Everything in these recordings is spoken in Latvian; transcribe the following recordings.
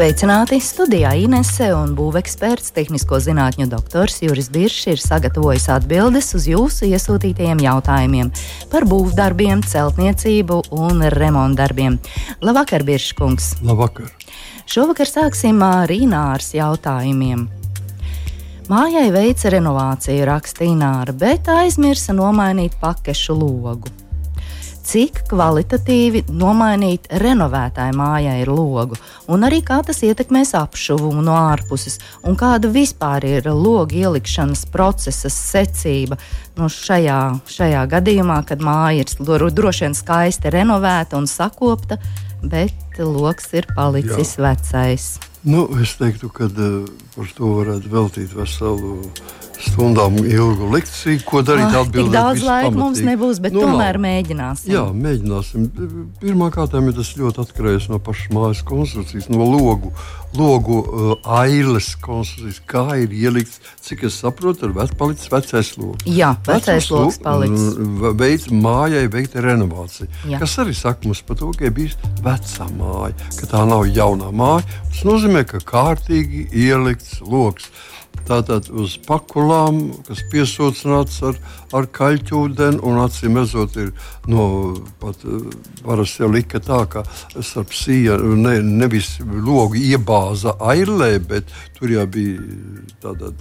Sveicināti! Studijā Inese un būveksperts, tehnisko zinātņu doktors Juris Biršs ir sagatavojis atbildes uz jūsu iesūtītajiem jautājumiem par būvdarbiem, celtniecību un remontdarbiem. Labvakar, Birškungs! Labvakar! Šovakar sāksim ar Ināras jautājumiem. Mājai veica renovāciju, rakstīja Ināra, bet aizmirsa nomainīt pakešu logu cik kvalitatīvi nomainīt renovētāju mājai ir logu, un arī kā tas ietekmēs apšuvumu no ārpuses, un kāda vispār ir logu ielikšanas procesa secība nu, šajā, šajā gadījumā, kad māja ir droši vien skaisti renovēta un sakopta, bet loks ir palicis Jā. vecais. Nu, es teiktu, ka uh, par to varētu veltīt veselu stundām ilgu lekciju, ko darīt. Oh, tik daudz laika pamatīgi. mums nebūs, bet nu, tomēr nav. mēģināsim. Jā, mēģināsim. Pirmkārt, ja tas ļoti atkarīgs no pašas mājas konstrukcijas, no logu, logu uh, ailes konstrukcijas, kā ir ielikts, cik es saprotu, ir vec, palicis vecais logs. Jā, vecais logs palicis. Veids mājai veikt renovāciju. Jā. Kas arī saka mums par to, ka ir bijis vecā māja, ka tā nav jaunā māja. Tas nozīmē, ka kārtīgi ielikts logs. Tātad uz pakulām, kas piesūcināts ar, ar kaļķūdeni, un acīm redzot, ir no pat parasti jau lika tā, ka starp sienu ne, nevis logu iebāza ailē, bet tur jau bija tāda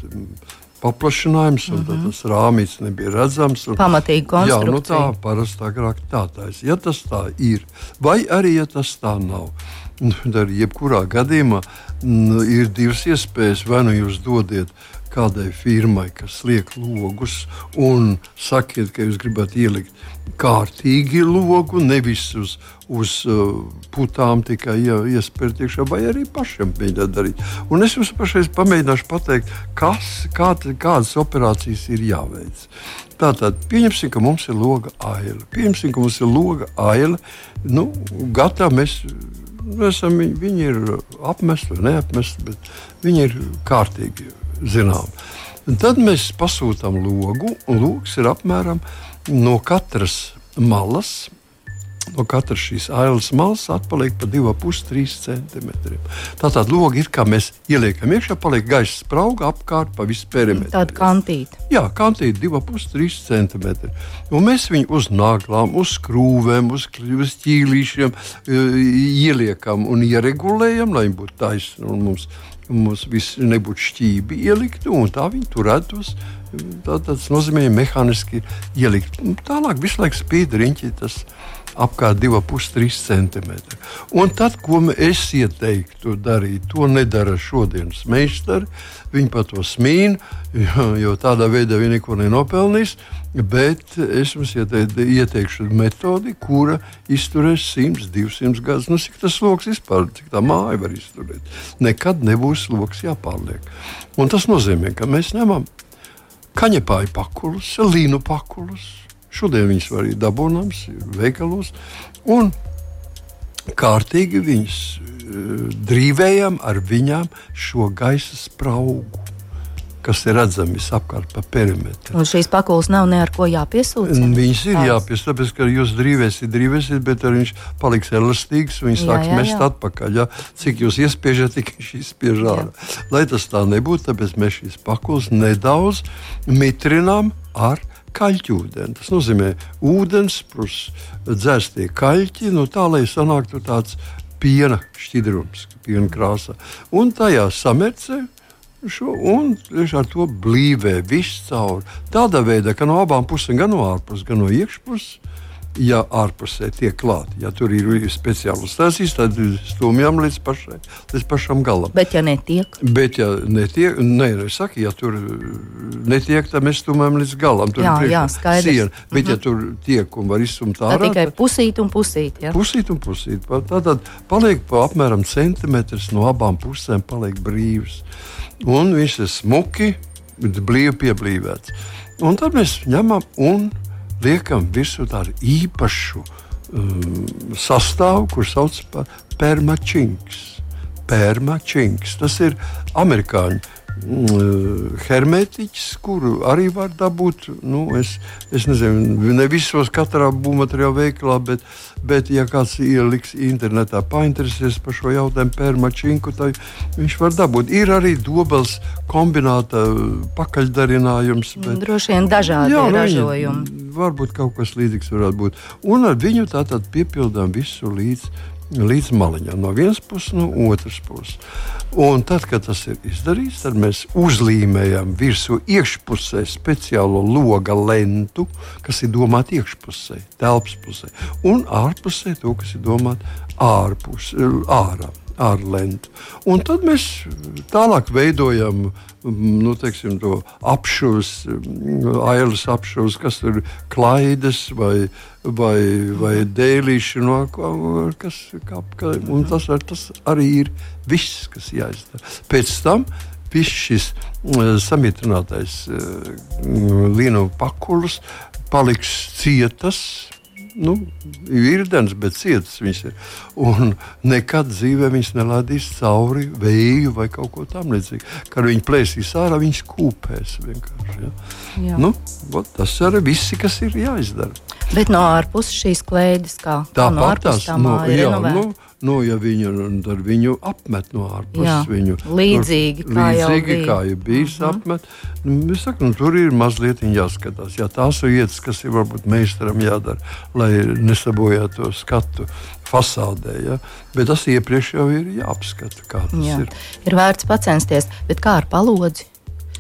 paplašinājums, un mm -hmm. tas rāmīts nebija redzams. Un, Pamatīgi konstrukcija. Jā, nu tā parasti agrāk tā taisa. Ja tas tā ir, vai arī ja tas tā nav, tad jebkurā gadījumā nu, ir divas iespējas. Vai nu jūs dodat kādai firmai, kas liek logus, un sakiet, ka jūs gribat ielikt kārtīgi logu, nevis uz, uz uh, putām tikai ja, iespērt iekšā, vai arī pašam mēģināt darīt. Un es jums pašais pamēģināšu pateikt, kas, kā, kādas operācijas ir jāveic. Tātad, pieņemsim, ka mums ir loga aila. Pieņemsim, ka mums ir loga aila. Nu, gatā mēs esam, viņi, ir apmesti vai neapmesti, bet viņi ir kārtīgi zinām. Un tad mēs pasūtām logu, un logs ir apmēram no katras malas no katras šīs ailes malas atpaliek pa 2,5-3 cm. Tātad logi ir kā mēs ieliekam iekšā, paliek gaisa sprauga apkārt pa visu perimetru. Tāda kantīte. Jā, kantīte 2,5-3 cm. Un mēs viņu uz nāglām, uz skrūvēm, uz, uz ķīlīšiem e, ieliekam un ieregulējam, lai viņi būtu taisni. Mums, mums viss nebūtu šķīvi ielikti, un tā viņi turētos. Tā, tas nozīmē, mehāniski ielikt. Tālāk visu laiku spīd riņķi. Tas, apkārt 2,5-3 cm. Un tad, ko es ieteiktu darīt, to nedara šodienas meistari. Viņi par to smīn, jo, jo tādā veidā viņi neko nenopelnīs. Bet es jums ieteiktu, ieteikšu metodi, kura izturēs 100, 200 gadus. Nu, cik tas lokus vispār, cik tā māja var izturēt. Nekad nebūs lokus jāpārliek. Un tas nozīmē, ka mēs ņemam kaņepāju pakulus, līnu pakulus Šodien viņas var arī dabūnams, veikalos. Un kārtīgi viņas uh, drīvējam ar viņām šo gaisa spraugu kas ir redzami visapkārt pa perimetru. Un šīs pakulas nav ne ar ko jāpiesūdz? Viņas ir jāpiesūdz, tāpēc, ka jūs drīvēsiet, drīvēsiet, bet viņš paliks elastīgs, viņš sāks jā, jā, mest jā. atpakaļ. Ja? Cik jūs iespiežat, tik viņš izspiež ārā. Lai tas tā nebūtu, tāpēc mēs šīs pakulas nedaudz mitrinām ar kaļķūdeni. Tas nozīmē ūdens, plus dzērstie kaļķi, no tā, lai sanāktu tāds piena šķidrums, piena krāsa. Un tajā samercē šo, un ar to blīvē viss cauri. Tādā veidā, ka no abām pusēm, gan no ārpuses, gan no iekšpuses, ja ārpusē tiek klāta. Ja tur ir speciāli uztaisīts, tad stūmjam līdz, pašai, līdz pašam galam. Bet, ja netiek, Bet, ja netiek, nē, ne, saka, ja tur netiek, tad mēs stūmjam līdz galam. Tur jā, jā, skaidrs. Siena. Bet, mm -hmm. ja mhm. tur tiek un var izsumt ārā, tad tikai pusīt un pusīt. Ja? Pusīt un pusīt. Tad paliek pa apmēram centimetrs no abām pusēm paliek brīvs. Un viņš ir smuki, blīvi pieblīvēts. Un tad mēs ņemam un liekam virsū tādu īpašu um, sastāvu, kurš sauc par permačinks. Permačinks. Tas ir amerikāņu Mm, hermetiķis, kuru arī var dabūt. Nu, es, es nezinu, ne visos katrā būvmateriāla veikalā, bet, bet, ja kāds ieliks internetā, painteresēs par šo jautājumu, pērmačinku, tad viņš var dabūt. Ir arī dobels kombināta pakaļdarinājums. Bet, Droši vien dažādi jā, ražojumi. Varbūt kaut kas līdzīgs varētu būt. Un ar viņu tātad piepildām visu līdz līdz maliņam, no vienas puses, no otras puses. Un tad, kad tas ir izdarīts, tad mēs uzlīmējam virsū iekšpusē speciālo loga lentu, kas ir domāta iekšpusē, telpas pusē, un ārpusē to, kas ir domāts ārpus, ārā ārlentu. Un tad mēs tālāk veidojam nu, teiksim, to apšūs, ailes apšūs, kas ir klaides vai, vai, vai dēlīši. No, kas, kā, kā, tas, ar, tas arī ir viss, kas jāizdara. Pēc tam šis samitrinātais līnu pakulis paliks cietas nu, virdens, bet cietas viņas ir. Un nekad dzīvē viņas nelādīs cauri vēju vai kaut ko tamlīdzīgu. Kad viņi plēsīs ārā, viņas kūpēs vienkārši. Ja? Jā. Nu, ot, tas arī viss, kas ir jāizdara. Bet no ārpuses šīs klēdes, kā tā no ārpuses tā māja nu, jā, nu, Nu, ja viņu, viņu apmet no ārpuses, viņu līdzīgi, tur, kā, līdzīgi kā jau bijis uh mhm. -huh. apmet, nu, saku, nu, tur ir mazliet jāskatās. Jā, tās ir lietas, kas ir varbūt meistaram jādara, lai nesabojātu skatu fasādē. Ja? Bet tas iepriekš jau ir jāapskata, kā tas Jā. ir. Ir vērts pacensties, bet kā ar palodzi?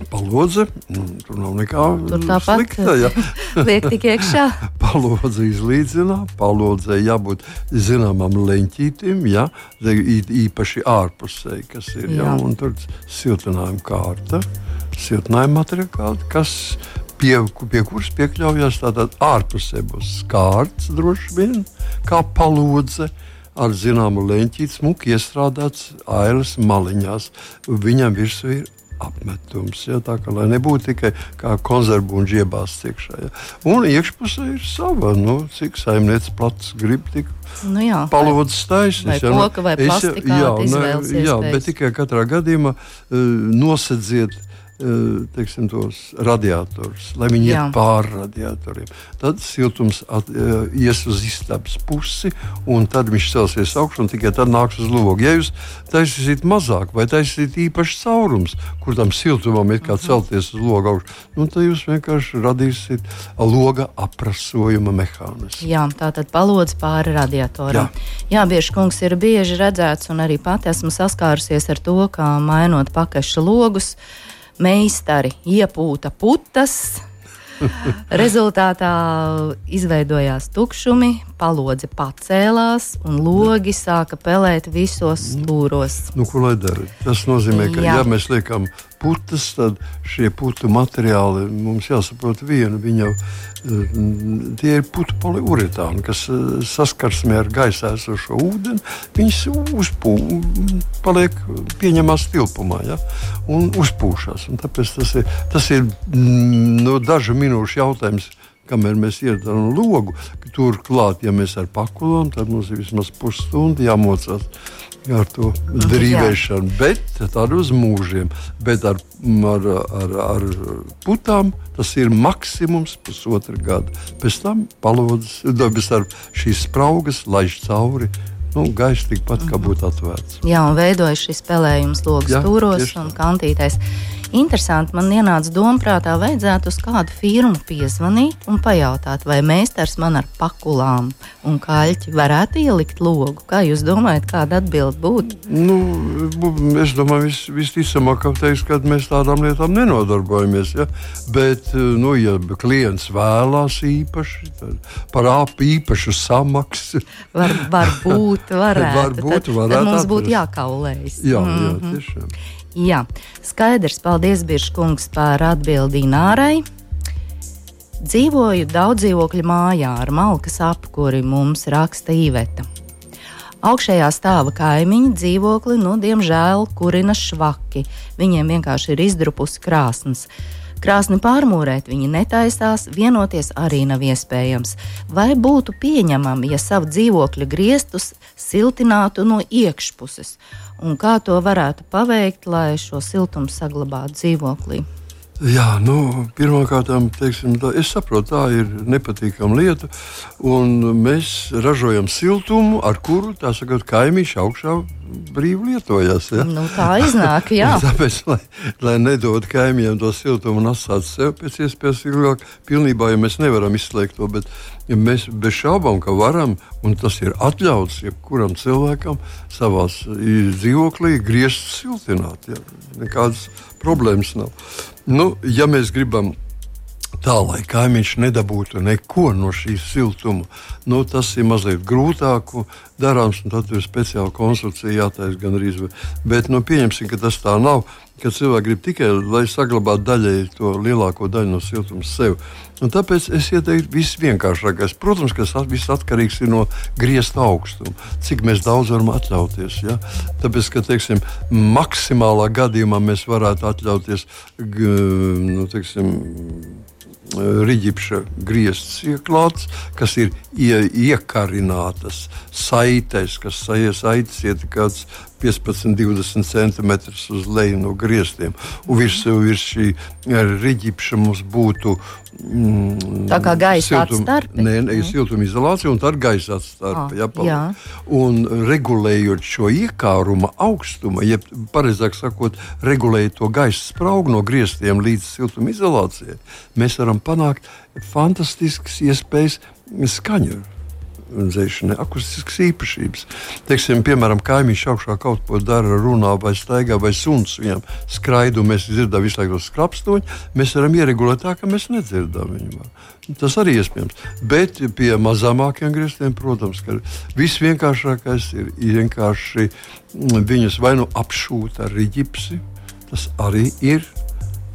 Palodze, nu, tur nav nekā tur tāpat slikta. Ja. Liek tik iekšā. Palodze izlīdzinā, palodzē jābūt zināmam leņķītim, ja, īpaši ārpusē, kas ir, ja, un tur siltinājuma kārta, siltinājuma materiāli, kas pie, pie kuras piekļaujas tātad ārpusē būs skārts droši vien, kā palodze ar zināmu leņķīti, smuki iestrādāts ailes maliņās. Viņam virsū ir apmetums. Ja, tā kā nebūtu tikai kā konservu un žiebās iekšā. Ja. Un iekšpusē ir sava, nu, cik saimnieks plats grib tik. Nu jā, Palodzes taisnība. Ja, nu, vai plastikā, jā, ne, jā, bet tikai katrā gadījumā uh, nosedziet Eh, teiksim, tos radiatorus, lai viņi iet pāri radiatoriem. Tad siltums at, uh, ies uz istabas pusi, un tad viņš celsies augšā, un tikai tad nāks uz logu. Ja jūs taisīsiet mazāk, vai taisīsiet īpašs caurums, kur tam siltumam ir kā mhm. celties uz logu augšu, nu, tad jūs vienkārši radīsiet loga aprasojuma mehānismu. Jā, tā tad palodz pāri radiatoram. Jā. Jā, bieži kungs ir bieži redzēts, un arī pati esmu saskārusies ar to, kā mainot pakaļšu logus meistari iepūta putas. Rezultātā izveidojās tukšumi, palodze pacēlās un logi sāka pelēt visos stūros. Nu, ko lai dara? Tas nozīmē, ka, Jā. ja mēs liekam putas, tad šie putu materiāli mums jāsaprot vienu. Viņi jau Tie ir putu poliuretāni, kas eh, saskarsmē ar gaisā esošo ūdeni. Viņas uzpūš, paliek pieņemamā tilpumā ja? un uzpūšas. Un tāpēc tas ir, tas ir mm, no dažu minūšu jautājums kamēr mēs ieradām logu. Turklāt, ja mēs ar pakulām, tad mums ir vismaz pusstunda jāmocās ar to drīvēšanu, bet tādu uz mūžiem. Bet ar, ar, ar, ar putām tas ir maksimums pusotra gada. Pēc tam palodzes, dabas ar šīs spraugas laiž cauri. Nu, Gaisa tikpat kā būtu atvērts. Jā, un veidojas šis spēlējums logs stūros un kantītais. Interesanti, man ienāca doma prātā, vajadzētu uz kādu firmu piezvanīt un pajautāt, vai meistars man ar pakulām un kaļķi varētu ielikt logu. Kā jūs domājat, kāda atbilde būtu? Nu, es domāju, vis, visticamāk, ka, teiks, ka mēs tādām lietām nenodarbojamies. Ja? Bet, nu, ja klients vēlās īpaši, par īpašu samaksu. Var, var būt, varētu. Varbūt, tad, varētu tad mums būtu jākaulējas. Jā, mm -hmm. jā, mhm. tiešām. Jā, skaidrs. Paldies, Biržkungs, par atbildi Nārai. Dzīvoju daudz dzīvokļu mājā ar malkas apkuri, mums raksta īveta. Augšējā stāva kaimiņi dzīvokli, nu, diemžēl, kurina švaki. Viņiem vienkārši ir izdrupusi krāsnes. Krāsni pārmūrēt viņi netaisās, vienoties arī nav iespējams. Vai būtu pieņemami, ja savu dzīvokļa griestus siltinātu no iekšpuses? Un kā to varētu paveikt, lai šo siltumu saglabātu dzīvoklī? Jā, nu, pirmkārt, es saprotu, tā ir nepatīkama lieta. Mēs ražojam siltumu, ar kuru sakot, kaimiņš augšā brīvi lietojas. Ja? Nu, tā iznāk, jā. Tāpēc, lai, lai nedod kaimiņiem to siltumu un atstātu sev pēc iespējas ilgāk, pilnībā ja mēs nevaram izslēgt to. Bet ja mēs bez šaubām, ka varam, un tas ir atļauts jebkuram cilvēkam savā dzīvoklī, griezt siltināt. Ja? Nekādas problēmas nav. Nu, ja mēs gribam tā, lai kaimiņš nedabūtu neko no šīs siltuma, nu, tas ir mazliet grūtāk darāms. Tad ir speciāla konstrukcija jātaisa gan arī. Bet nu, pieņemsim, ka tas tā nav. Ka cilvēki grib tikai, lai saglabātu daļēji to lielāko daļu no siltuma sev. Un tāpēc es ieteiktu visvienkāršākais. Protams, ka tas viss atkarīgs no griezta augstuma, cik daudz varam atļauties. Ja? Tāpēc, ka teiksim, maksimālā gadījumā mēs varētu atļauties nu, teiksim, Rīģipša griezts ieklāts, kas ir ie, iekarinātas saites, kas saites iet kāds 15, 20 cm uz leju no griestiem. Un virs, virs šī rīģipša mums būtu Mm, tā kā gaisa atstarpe. Nē, nē siltumizolācija un tā ir gaisa atstarpe. Ah, jā, jā. Un regulējot šo iekāruma augstumu, jeb pareizāk sakot, regulējot to gaisa spraugu no griestiem līdz siltumizolācijai, mēs varam panākt fantastiskas iespējas skaņu dzēšanai, akustiskas īpašības. Teiksim, piemēram, kaimiņš augšā kaut ko dara, runā vai staigā, vai suns viņam skraidu, mēs dzirdam visu laiku skrapstoņu, mēs varam ieregulēt tā, ka mēs nedzirdam viņu. Tas arī iespējams. Bet pie mazākiem grieztiem, protams, ka viss vienkāršākais ir vienkārši viņus vai nu apšūt ar rīķipsi, tas arī ir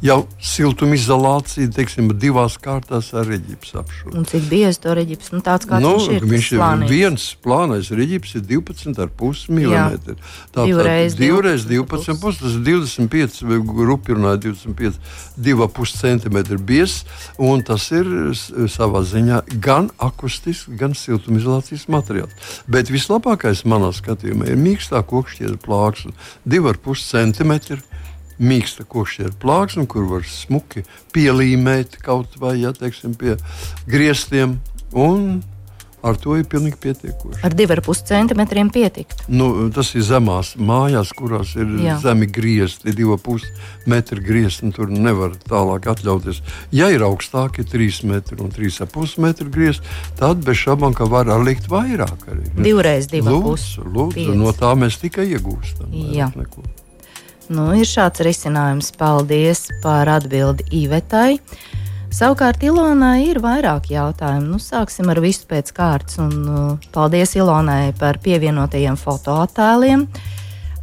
jau siltumizolācija, teiksim, divās kārtās ar reģips apšūru. Cik biezi to reģips? Nu, tāds kā nu, viņš ir. Viņš ir plānais. viens plānais reģips, ir 12,5 mm. Tā divreiz, divreiz 12,5, tas ir 25, grupi runāja 25, 2,5 cm biezs, un tas ir savā ziņā gan akustisks, gan siltumizolācijas materiāls. Bet vislabākais manā skatījumā ir mīkstā kokšķiera plāksne, 2,5 cm mīksta košļa plāksne, kur var smuki pielīmēt kaut vai ja, teiksim, pie griestiem. Ar to ir pilnīgi pietiekoši. Ar 2,5 centimetriem pietikt. Nu, tas ir zemās mājās, kurās ir Jā. zemi griezti, 2,5 metri griezti. Tur nevar tālāk atļauties. Ja ir augstāki 3 metri un 3,5 metri griezti, tad bez šaubām, var likt vairāk. Arī. Divreiz 2,5. Lūdzu, lūdzu, no tā mēs tikai iegūstam. Jā. Neko. Nu, ir šāds risinājums. Paldies par atbildi Ivetai. Savukārt Ilonai ir vairāk jautājumu. Nu, sāksim ar visu pēc kārtas. Un, uh, paldies Ilonai par pievienotajiem fotoattēliem. Uh,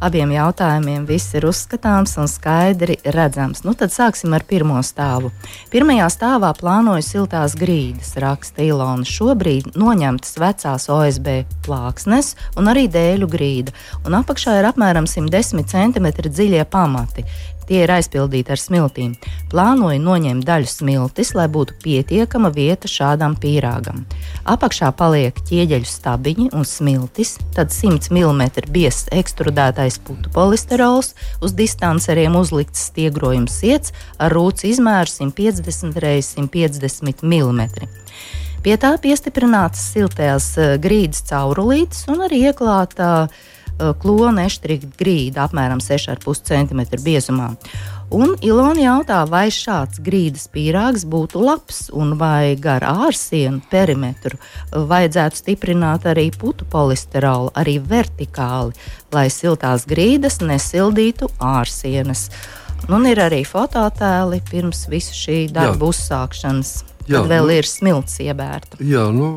abiem jautājumiem viss ir uzskatāms un skaidri redzams. Nu, tad sāksim ar pirmo stāvu. Pirmajā stāvā plānoju siltās grīdas, raksta Ilona. Šobrīd noņemtas vecās OSB plāksnes un arī dēļu grīda, un apakšā ir apmēram 110 cm dziļie pamati. Tie ir aizpildīti ar smiltīm. Plānoju noņemt daļu smiltis, lai būtu pietiekama vieta šādam pīrāgam. Apakšā paliek ķieģeļu stabiņi un smiltis, tad 100 mm biezs ekstrudētais putu polisterols, uz distanceriem uzlikts stiegrojums iets ar rūcu izmēru 150 x 150 mm. Pie tā piestiprināts siltējās eh, grīdas caurulītes un arī ieklāta uh, klona eštrika grīda apmēram 6,5 cm biezumā. Un Ilona jautā, vai šāds grīdas pīrāgs būtu labs un vai gar ārsienu perimetru vajadzētu stiprināt arī putu polisterolu, arī vertikāli, lai siltās grīdas nesildītu ārsienas. Un ir arī fototēli pirms visu šī darba Jā. uzsākšanas. Jā, Tad vēl nu, ir smilts iebērta. Jā, nu,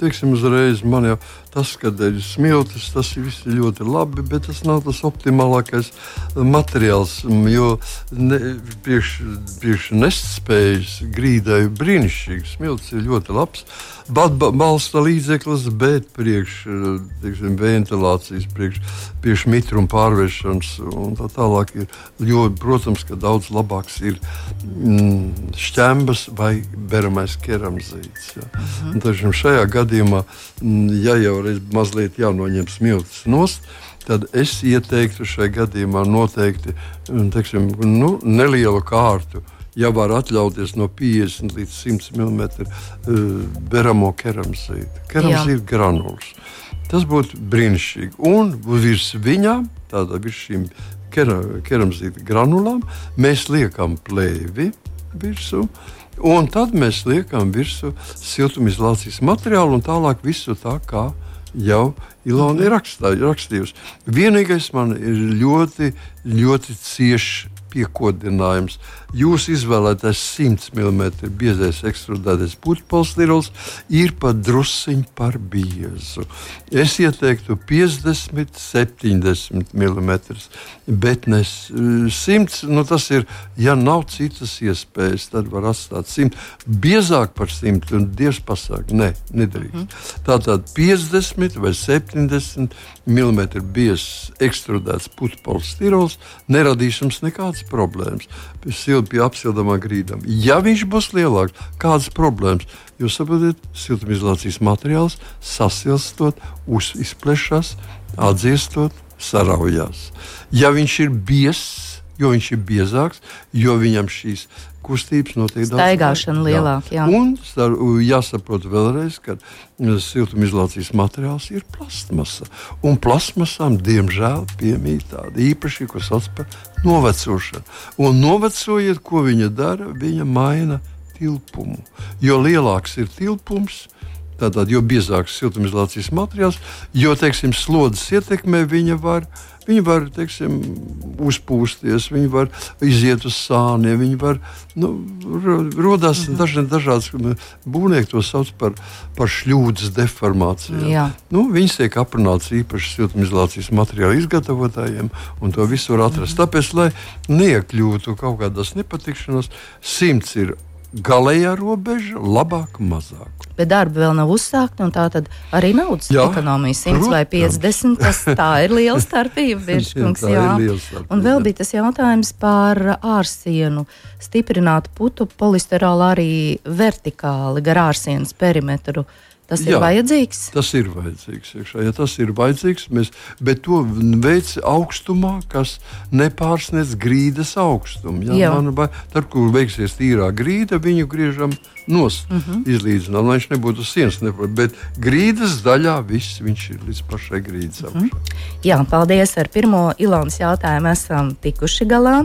teiksim, uzreiz man jau tas, ka ir smilts, tas viss ir ļoti labi, bet tas nav tas optimālākais materiāls. Jo ne, priekš, priekš nespējas grīdai brīnišķīgi. Smilts ir ļoti labs balsta līdzeklis, bet priekš teiksim, ventilācijas, priekš, priekš mitruma pārvēršanas un tā tālāk ir. Jo, protams, ka daudz labāks ir mm, šķembas vai beramais keramzīts. Ja. -huh. Taču šajā gadījumā, ja jau reiz mazliet jānoņem smilts nost, tad es ieteiktu šai gadījumā noteikti teiksim, nu, nelielu kārtu ja var atļauties no 50 līdz 100 mm uh, beramo keramzītu. Keramzīta granulas. Tas būtu brīnišķīgi. Un virs viņām, tādā virs šīm kera, keramzīta granulām, mēs liekam plēvi virsū. Un tad mēs liekam virsū siltumizolācijas materiālu un tālāk visu tā kā jau Ilona ir rakstījusi. Vienīgais man ir ļoti, ļoti cieši piekodinājums. Jūsu izvēlētais 100 mm biezais ekstrudētais putekļs ir pat drusciņš par biezu. Es ieteiktu 50, 70 mm, bet ne 100. Nu, tas ir, ja nav citas iespējas, tad var atstāt 100. Biezāk par 100 un Dievs pasaka, ne, nedrīkst. Mm. Tātad 50 vai 70 mm biezs ekstrudēts putekļs neradīs jums nekādas problēmas. Silti apsildāmā grīdām. Ja viņš būs lielāks, kādas problēmas? Jūs saprotat, siltumizolācijas materiāls sasilstot, izplešas, atdziestot, saraujās. Ja viņš ir biezs, jo viņš ir biezāks, jo viņam šīs kustības notiek daudz. Staigāšana lielāka. Jā. Jā. Un jāsaprot vēlreiz, ka mm, siltumizolācijas materiāls ir plastmasa. Un plastmasām, diemžēl, piemīt tāda īpaši, ko sauc par novecošanu. Un novecojot, ko viņa dara, viņa maina tilpumu. Jo lielāks ir tilpums, Tātad, jo biezāks siltumizolācijas materiāls, jo teiksim, slodzes ietekmē viņa var Viņi var teiksim, uzpūsties, viņi var iziet uz sāniem, viņi var nu, radīt mhm. dažādi, dažādas būvnieki to sauc par, par šļūdas deformāciju. Nu, viņas tiek aprunāts īpaši siltumizolācijas materiālu izgatavotājiem, un to visu var atrast. Mhm. Tāpēc, lai neiekļūtu kaut kādas nepatikšanās, simts ir galējā robeža, labāk, mazāk. Bet darbi vēl nav uzsākti, un tā arī naudas jā, ekonomija 100 protams. vai 50. Tas, tā ir liela starpība. Biržkungs, jā, jā. Starpība. Un vēl bija tas jautājums par ārsienu. Stiprināt putu polisterolu arī vertikāli gar ārsienas perimetru. Uh, Tas Jā, ir vajadzīgs. Tas ir vajadzīgs. Iekšā. Ja tas ir vajadzīgs, mēs, bet to veids augstumā, kas nepārsniedz grīdas augstumu. Ja? Man, tad, kur veiksies tīrā grīda, viņu griežam nost, uh mhm. -huh. izlīdzinām, lai viņš nebūtu sienas, neprot, bet grīdas daļā viss viņš ir līdz pašai grīdas augšai. Uh -huh. Jā, paldies. Ar pirmo Ilonas jautājumu esam tikuši galā.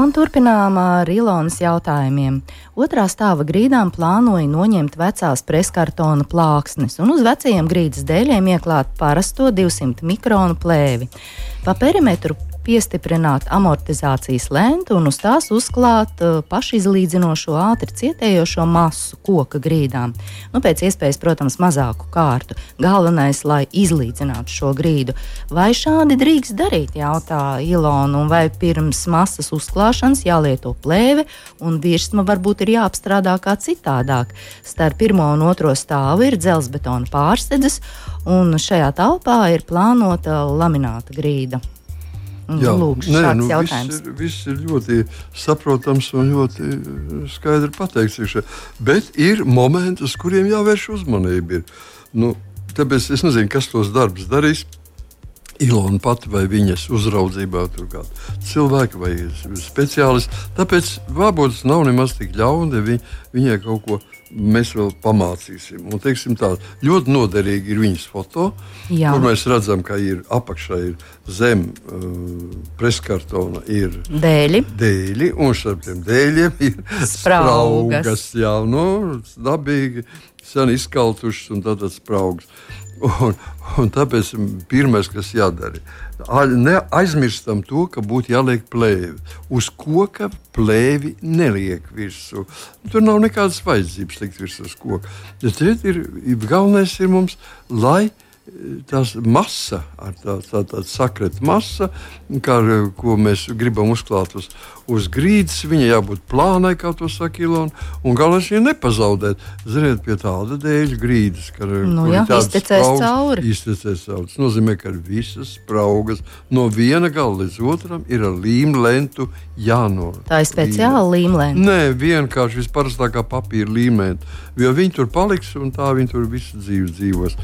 Un turpinām ar Ilonas jautājumiem. Otrā stāva grīdām plānoja noņemt vecās preskartona plāksnes un uz vecajiem grīdas dēļiem ieklāt parasto 200 mikronu plēvi. Pa perimetru piestiprināt amortizācijas lentu un uz tās uzklāt uh, pašizlīdzinošo ātri cietējošo masu koka grīdām. Nu, pēc iespējas, protams, mazāku kārtu. Galvenais, lai izlīdzinātu šo grīdu. Vai šādi drīkst darīt, jautā Ilona, vai pirms masas uzklāšanas jālieto plēve un virsma varbūt ir jāapstrādā kā citādāk. Starp pirmo un otro stāvu ir dzelzbetona pārsēdzes, un šajā telpā ir plānota lamināta grīda. Jā, Lūk, nē, nu, viss, ir, viss ir ļoti saprotams un ļoti eh, skaidri pateikts. Bet ir momenti, uz kuriem jāvērš uzmanība. Ir. Nu, tāpēc es nezinu, kas tos darbus darīs. Ilona pati vai viņas uzraudzībā, tur kāda cilvēka vai speciālisti. Tāpēc varbūt tas nav nemaz tik ļauni, ja viņ, viņai kaut ko mēs vēl pamācīsim. Un, teiksim, tā, ļoti noderīgi ir viņas foto, Jā. kur mēs redzam, ka ir apakšā ir zem uh, preskartona ir dēļi. dēļi, un starp tiem dēļiem ir spraugas. spraugas jā, nu, dabīgi, sen izkaltušas un tādas spraugas. Un, un tāpēc pirmais, kas jādara, neaizmirstam to, ka būtu jāliek plēvi. Uz koka plēvi neliek virsū. Tur nav nekādas vajadzības likt virsū uz koka. Bet ir, galvenais ir mums, lai tās masa, tā, tā, tā sakreta masa, kā, ko mēs gribam uzklāt uz, uz grīdas, viņai jābūt plānai, kā to saka Ilona, un galvenais ir nepazaudēt. Ziniet, pie tāda dēļ grīdas, ka nu, jā, iztecēs spraugas, cauri. Iztecēs cauri. Tas nozīmē, ka visas spraugas no viena gala līdz otram ir ar līmu lentu jānor. Tā ir speciāla līmu lenta? Nē, vienkārši visparastākā papīra līmenta, jo viņi tur paliks un tā viņi tur visu dzīvi dzīvos.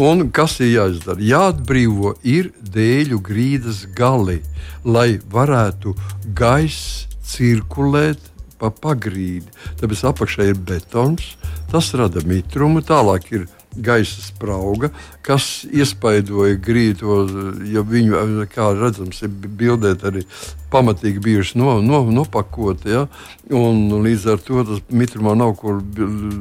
Un kas ir jāizdara? Jāatbrīvo ir dēļu grīdas gali, lai varētu gaisa cirkulēt pa pagrīdi. Tāpēc apakšā ir betons, tas rada mitrumu, tālāk ir gaisa sprauga, kas iespaidoja grīdu, jo viņu, kā redzams, ir bildēt arī pamatīgi bijuši no, no, nopakoti. Ja? Un, līdz ar to tas mitrumā nav kur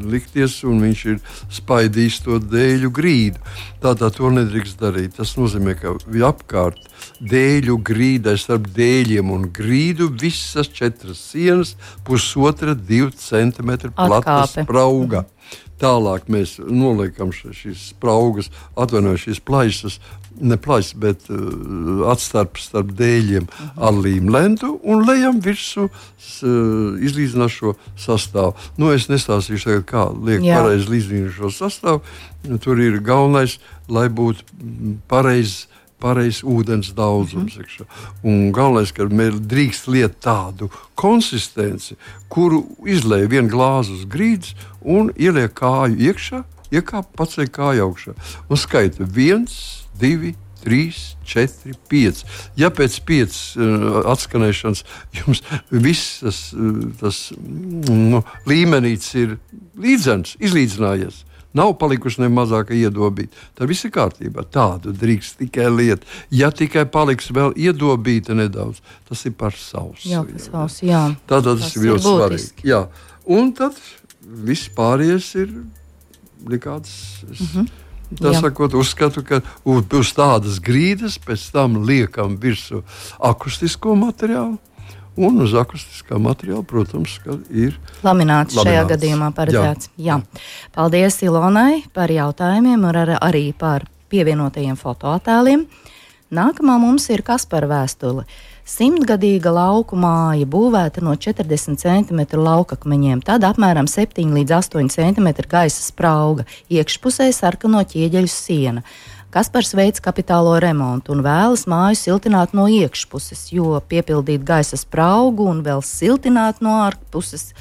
likties, un viņš ir spaidījis to dēļu grīdu. Tādā to nedrīkst darīt. Tas nozīmē, ka apkārt dēļu grīdai starp dēļiem un grīdu visas četras sienas, pusotra, divi centimetri plata sprauga. Tālāk mēs noliekam šīs spraugas, atvainojam šīs plaisas, ne plaisas, bet uh, atstarpes starp dēļiem -huh. ar līmlentu un lejam virsū uh, izlīdzinošo sastāvu. Nu, es nestāstīšu, tagad, kā liek pareizi līdzinošo sastāvu. Tur ir galvenais, lai būtu pareizi pareizs ūdens daudzums. Mm -hmm. Galvenais, ka mēs drīkst liet tādu konsistenci, kuru izlēja vienu glāzi uz grīdas un ieliek kāju iekšā, iekāp paceļ kāju augšā un skaita viens, divi. 3, 4, 5. Ja pēc 5 uh, atskanēšanas jums viss tas, uh, tas nu, līmenis ir līdzens, izlīdzinājies, Nav palikuši ne mazāka iedobīta. Tad viss ir kārtībā. Tādu drīkst tikai lieta. Ja tikai paliks vēl iedobīta nedaudz, tas ir par savs. Jā, par savs, jā. Tātad tas, tas ir ļoti svarīgi. Jā. Un tad viss pārējais ir nekāds. Es, mm -hmm. Tā Jā. sakot, uzskatu, ka uz tādas grīdas pēc tam liekam virsū akustisko materiālu. Un uz akustiskā materiāla, protams, ir lamināts, lamināts. šajā gadījumā paredzēts. Jā. Jā. Paldies Ilonai par jautājumiem un ar, arī par pievienotajiem fotoattēliem. Nākamā mums ir Kaspara vēstule. Simtgadīga lauku māja būvēta no 40 cm laukakmeņiem, tad apmēram 7 līdz 8 cm gaisa sprauga, iekšpusē sarkano ķieģeļu siena. Kaspars veids kapitālo remontu un vēlas māju siltināt no iekšpuses, jo piepildīt gaisa spraugu un vēl siltināt no ārpuses.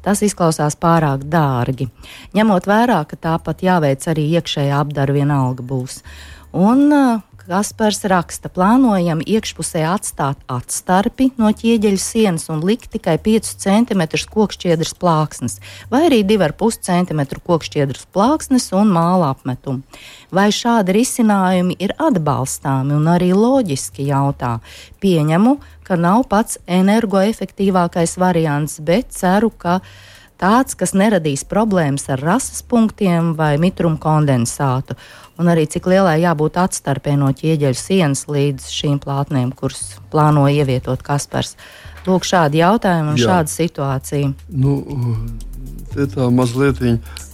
Tas izklausās pārāk dārgi. Ņemot vērā, ka tāpat jāveic arī iekšējā apdara vienalga būs. Un uh, Kaspars raksta, plānojam iekšpusē atstāt atstarpi no ķieģeļa sienas un likt tikai 5 cm kokšķiedras plāksnes, vai arī 2,5 cm kokšķiedras plāksnes un māla apmetumu. Vai šādi risinājumi ir atbalstāmi un arī loģiski jautā? Pieņemu, ka nav pats energoefektīvākais variants, bet ceru, ka tāds, kas neradīs problēmas ar rases punktiem vai mitrumu kondensātu un arī cik lielai jābūt atstarpē no ķieģeļa sienas līdz šīm plātnēm, kuras plāno ievietot Kaspars. Lūk, šādi jautājumi un Jā. šāda situācija. Nu, tā mazliet,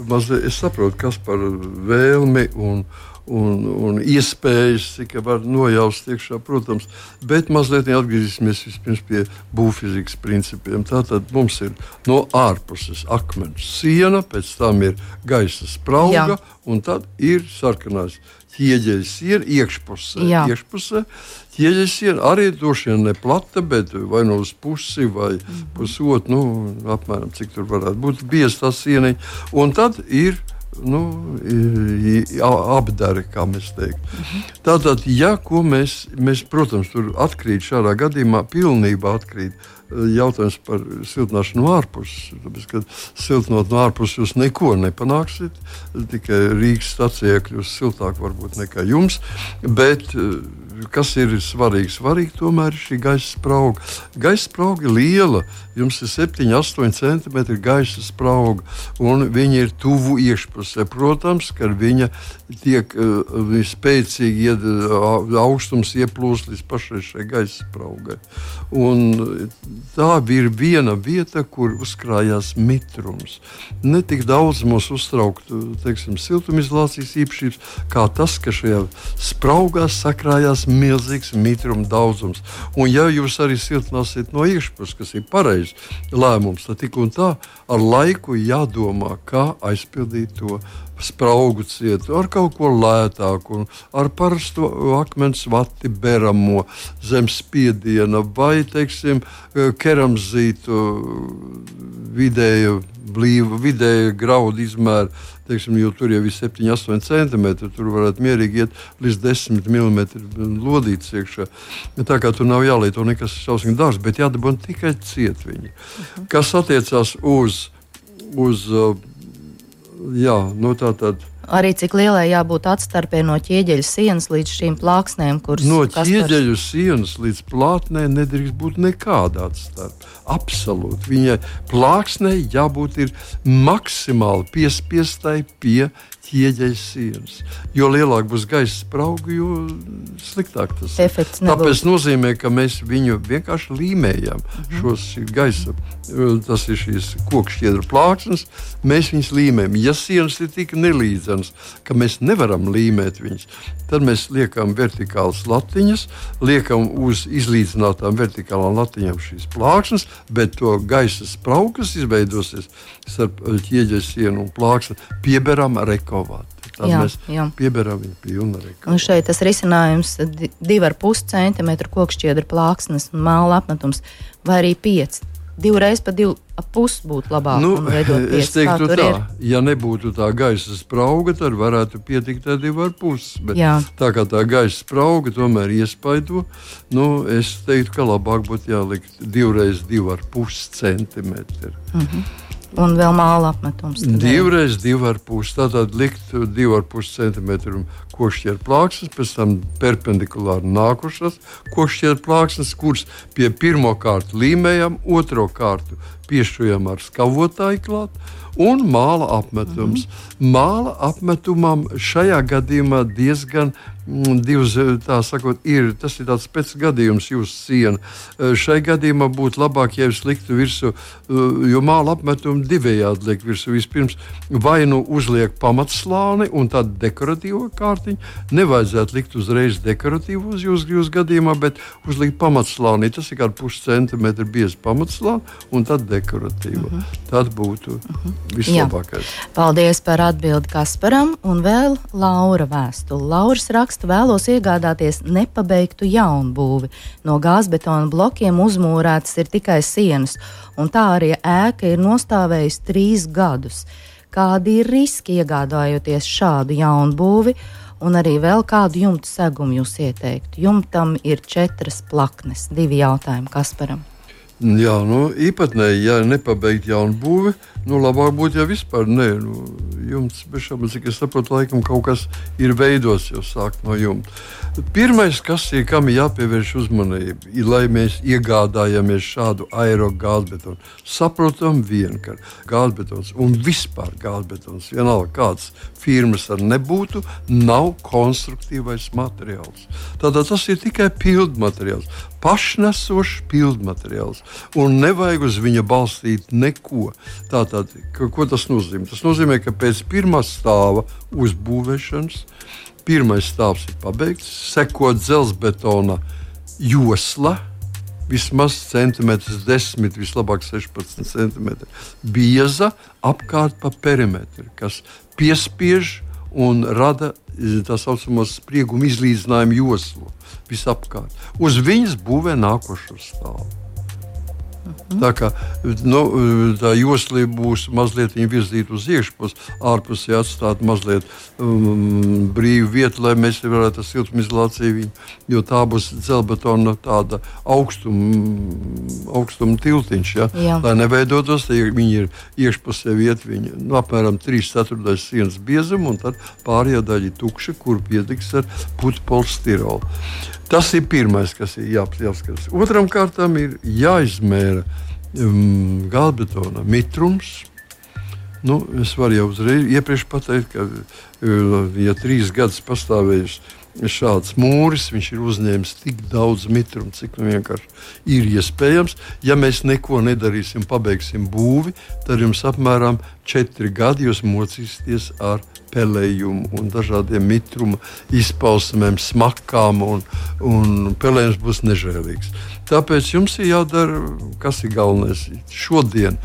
mazliet, es saprotu, kas par vēlmi un, un, un iespējas, cik var nojaust iekšā, protams. Bet mazliet atgriezīsimies pie būvfizikas principiem. Tātad mums ir no ārpuses akmens siena, pēc tam ir gaisa sprauga, Jā. un tad ir sarkanās ķieģeļa siena iekšpusē. Jā. iekšpusē Ķieģeļa siena arī droši vien ne plata, bet vai nu uz pusi vai mm. pusotru, nu, apmēram cik tur varētu būt bieza tā siena. Un tad ir nu, apdara, kā mēs teiktu. Mhm. Tātad, ja ko mēs, mēs, protams, tur atkrīt šādā gadījumā, pilnībā atkrīt jautājums par siltināšanu no ārpuses. Tāpēc, kad siltinot no ārpuses, jūs neko nepanāksiet. Tikai Rīgas stācijā kļūs siltāk varbūt nekā jums. Bet, kas ir svarīgi? Svarīgi tomēr ir šī gaisa sprauga. Gaisa sprauga ir liela. Jums ir 7, 8 cm gaisa sprauga, un viņa ir tuvu iekšpusē. Protams, ka viņa tiek uh, spēcīgi ied, augstums ieplūst līdz pašai šai gaisa spraugai. Un tā ir viena vieta, kur uzkrājās mitrums. Ne tik daudz mums uztrauktu teiksim, siltumizolācijas īpašības, kā tas, ka šajā spraugā sakrājās milzīgs mitruma daudzums. Un, ja jūs arī siltināsiet no iekšpuses, kas ir pareizs lēmums, tad tik un tā ar laiku jādomā, kā aizpildīt to spraugu cietu ar kaut ko lētāku, ar parastu akmens vati beramo zem spiediena vai, teiksim, keramzītu vidēju blīvu, vidēju graudu izmēru teiksim, jo tur jau ir 7, 8 centimetri. Tur varētu mierīgi iet līdz 10 mm lodītas iekšā. Tā kā tur nav jālieto nekas šausmīgi dārgs, bet jādabūna tikai ciet viņi. Uh -huh. Kas attiecās uz, uz jā, nu tā tad. Arī cik lielai jābūt atstarpē no ķieģeļa sienas līdz šīm plāksnēm, kuras no ķieģeļa sienas līdz plātnē nedrīkst būt nekāda atstarpe. Absolūti. Viņai plāksnei jābūt maksimāli piespiestai pie ķieģeļa sienas. Jo lielāk būs gaisa sprauga, jo sliktāk tas ir. Tāpēc nozīmē, ka mēs viņu vienkārši līmējam mm -hmm. šos gaisa, tas ir šīs kokšķiedra plāksnes, mēs viņus līmējam. Ja sienas ir tik nelīdzenas, ka mēs nevaram līmēt viņus, tad mēs liekam vertikālas latiņas, liekam uz izlīdzinātām vertikālām latiņām šīs plāksnes, bet to gaisa spraugu, kas izveidosies starp ķieģeļa sienu un plāksni, pieberam reko apgalvot. Tad jā, mēs jā. pieberam viņu pilnu rekordu. Un šeit tas risinājums - 2,5 cm kokšķiedra plāksnes un māla apmetums, vai arī 5 divreiz pa divu pusi būtu labāk. Nu, es teiktu, tā, ir. ja nebūtu tā gaisa sprauga, tad varētu pietikt ar divu ar pusi. Tā kā tā gaisa sprauga tomēr iespaido, nu, es teiktu, ka labāk būtu jālikt divreiz divu ar pusi centimetru. -hmm. Un vēl māla apmetums. Divreiz divi ar pusi. Tātad likt divu ar pusi centimetru košķieru plāksnes, pēc tam perpendikulāri nākušas košķieru plāksnes, kuras pie pirmā kārta līmējam, otro kārtu piešķojam ar skavotāju klāt un māla apmetums. Mm -hmm. Māla apmetumam šajā gadījumā diezgan mm, divas, tā sakot, ir. Tas ir tāds pēc gadījums, jūsu siena. Šai gadījumā būtu labāk, ja jūs liktu virsū, jo māla apmetumu divējādi liek virsū. Vispirms vai nu uzliek pamatslāni un tad dekoratīvo kārtiņu. Nevajadzētu likt uzreiz dekoratīvu uz jūsu, jūsu gadījumā, bet uzlikt pamatslāni. Tas ir kā puscentimetru bieza pamatslāni un tad dekoratīva. Uh mhm. -huh. Tad būtu. Uh mhm. -huh vislabākais. Jā. Paldies par atbildi Kasparam un vēl Laura vēstuli. Lauras raksta vēlos iegādāties nepabeigtu jaunbūvi. No gāzbetona blokiem uzmūrētas ir tikai sienas, un tā arī ēka ir nostāvējusi trīs gadus. Kādi ir riski iegādājoties šādu jaunbūvi? Un arī vēl kādu jumta segumu jūs ieteiktu? Jumtam ir četras plaknes, divi jautājumi Kasparam. Jā, nu, īpatnēji, ja nepabeigta jaunu būvi, nu, labāk būtu, ja vispār nē. Nu, jums, bešām, cik es saprotu, laikam kaut kas ir veidos jau sākt no jumta. Pirmais, kas ir, kam ir jāpievērš uzmanība, ir, lai mēs iegādājamies šādu aerogāzbetonu. Saprotam, vien, ka gāzbetons un vispār gāzbetons, vienalga kāds firmas ar nebūtu, nav konstruktīvais materiāls. Tātad tas ir tikai pildmateriāls, pašnesošs pildmateriāls, un nevajag uz viņa balstīt neko. Tātad, ka, ko tas nozīmē? Tas nozīmē, ka pēc pirmā stāva uzbūvēšanas pirmais stāvs ir pabeigts, sekot dzelzbetona josla vismaz centimetrs, 10, vislabāk 16 centimetri bieza apkārt pa perimetru, kas piespiež un rada e, tā saucamo sprieguma izlīdzinājumu joslu visapkārt. Uz viņas būvē nākošo stāvu. Mhm. Tā kā nu, tā josla būs mazliet virzīta uz iekšpusi, ārpusē atstāt mazliet um, brīvu vietu, lai mēs varētu ar siltumizolāciju, jo tā būs dzelbetona tāda augstuma, augstuma tiltiņš. Ja? Jā. Lai neveidotos, ja viņi ir iekšpusē vieta, viņi nu, apmēram 3,4 sienas biezuma, un tad pārējā daļa ir tukša, kur pietiks ar putekļu Tas ir pirmais, kas ir jāapskatās. Otram kārtam ir jāizmēra um, gāzbetona mitrums. Nu, es varu jau uzreiz iepriekš pateikt, ka, uh, ja trīs gadus pastāvējis šāds mūris, viņš ir uzņēmis tik daudz mitrumu, cik nu vienkārši ir iespējams. Ja mēs neko nedarīsim, pabeigsim būvi, tad jums apmēram četri gadi jūs mocīsieties ar pelējumu un dažādiem mitruma izpausmēm, smakām, un, un pelējums būs nežēlīgs. Tāpēc jums ir jādara, kas ir galvenais šodien.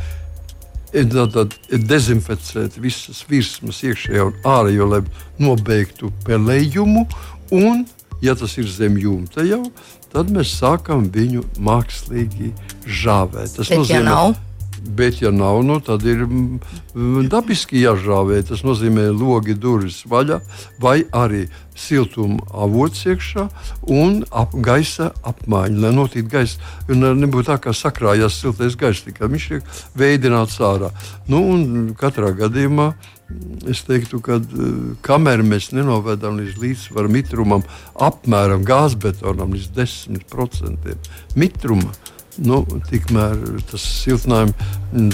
Tātad dezinficēt visas virsmas, iekšējā un ārējo, lai nobeigtu pelējumu. Un, ja tas ir zem jumta jau, tad mēs sākam viņu mākslīgi žāvēt. Tas Bet, nozīmē, ja nav? Bet, ja nav, nu, tad ir mm, mm, dabiski jāžāvē. Tas nozīmē, logi durvis vaļā, vai arī siltuma avots iekšā un ap, gaisa apmaiņa, lai notītu gaisa. Un nebūtu tā, kā sakrājās siltais gaiss, tikai viņš ir veidināts ārā. Nu, katrā gadījumā es teiktu, ka kamēr mēs nenovedam līdz līdzsvaru mitrumam, apmēram gāzbetonam līdz 10% mitruma nu, tikmēr tas siltinājums,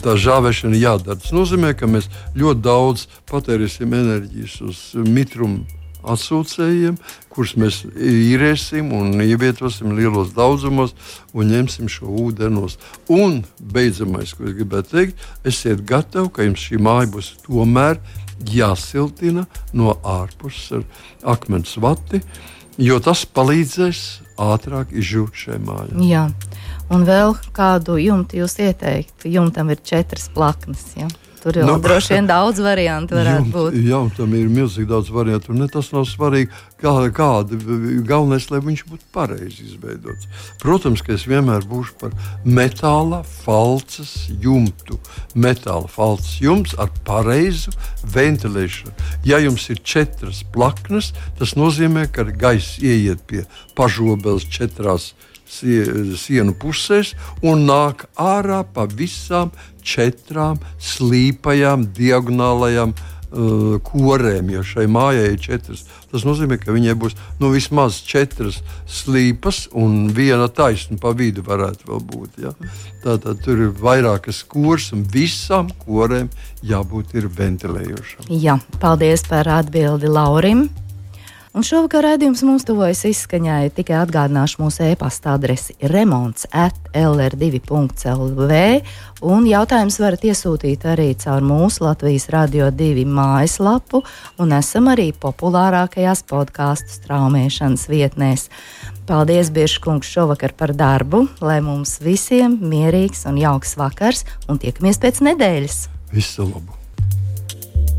tā žāvēšana jādara. Tas nozīmē, ka mēs ļoti daudz patērēsim enerģijas uz mitrumu atsūcējiem, kurus mēs īrēsim un ievietosim lielos daudzumos un ņemsim šo ūdenos. Un beidzamais, ko es gribētu teikt, esiet gatavi, ka jums šī māja būs tomēr jāsiltina no ārpuses ar akmens vati, jo tas palīdzēs ātrāk izžūt šai mājai. Jā. Un vēl kādu jumtu jūs ieteiktu? Jumtam ir četras plaknes. Ja? Tur jau nu, droši vien daudz variantu varētu jumt, būt. Jā, tam ir milzīgi daudz variantu. Ne, tas nav svarīgi, kā, kāda. Galvenais, lai viņš būtu pareizi izveidots. Protams, ka es vienmēr būšu par metāla falces jumtu. Metāla falces jumts ar pareizu ventilēšanu. Ja jums ir četras plaknes, tas nozīmē, ka gaisa ieiet pie pažobeles četrās sienu pusēs un nāk ārā pa visām četrām slīpajām, diagonālajām uh, korēm. Ja šai mājai ir četras, tas nozīmē, ka viņai būs nu, vismaz četras slīpas un viena taisna pa vidu varētu vēl būt. Ja? Tātad tur ir vairākas kurs un visām korēm jābūt ventilējošām. Jā, paldies par atbildi Laurim. Un šovakar raidījums mums tuvojas izskaņai. Tikai atgādināšu mūsu e-pasta adresi remonds at lr2.lv. Un jautājums varat iesūtīt arī caur mūsu Latvijas Radio 2 mājaslapu, un esam arī populārākajās podkāstu straumēšanas vietnēs. Paldies, Biržkungs, šovakar par darbu, lai mums visiem mierīgs un jauks vakars, un tiekamies pēc nedēļas. Visu labu!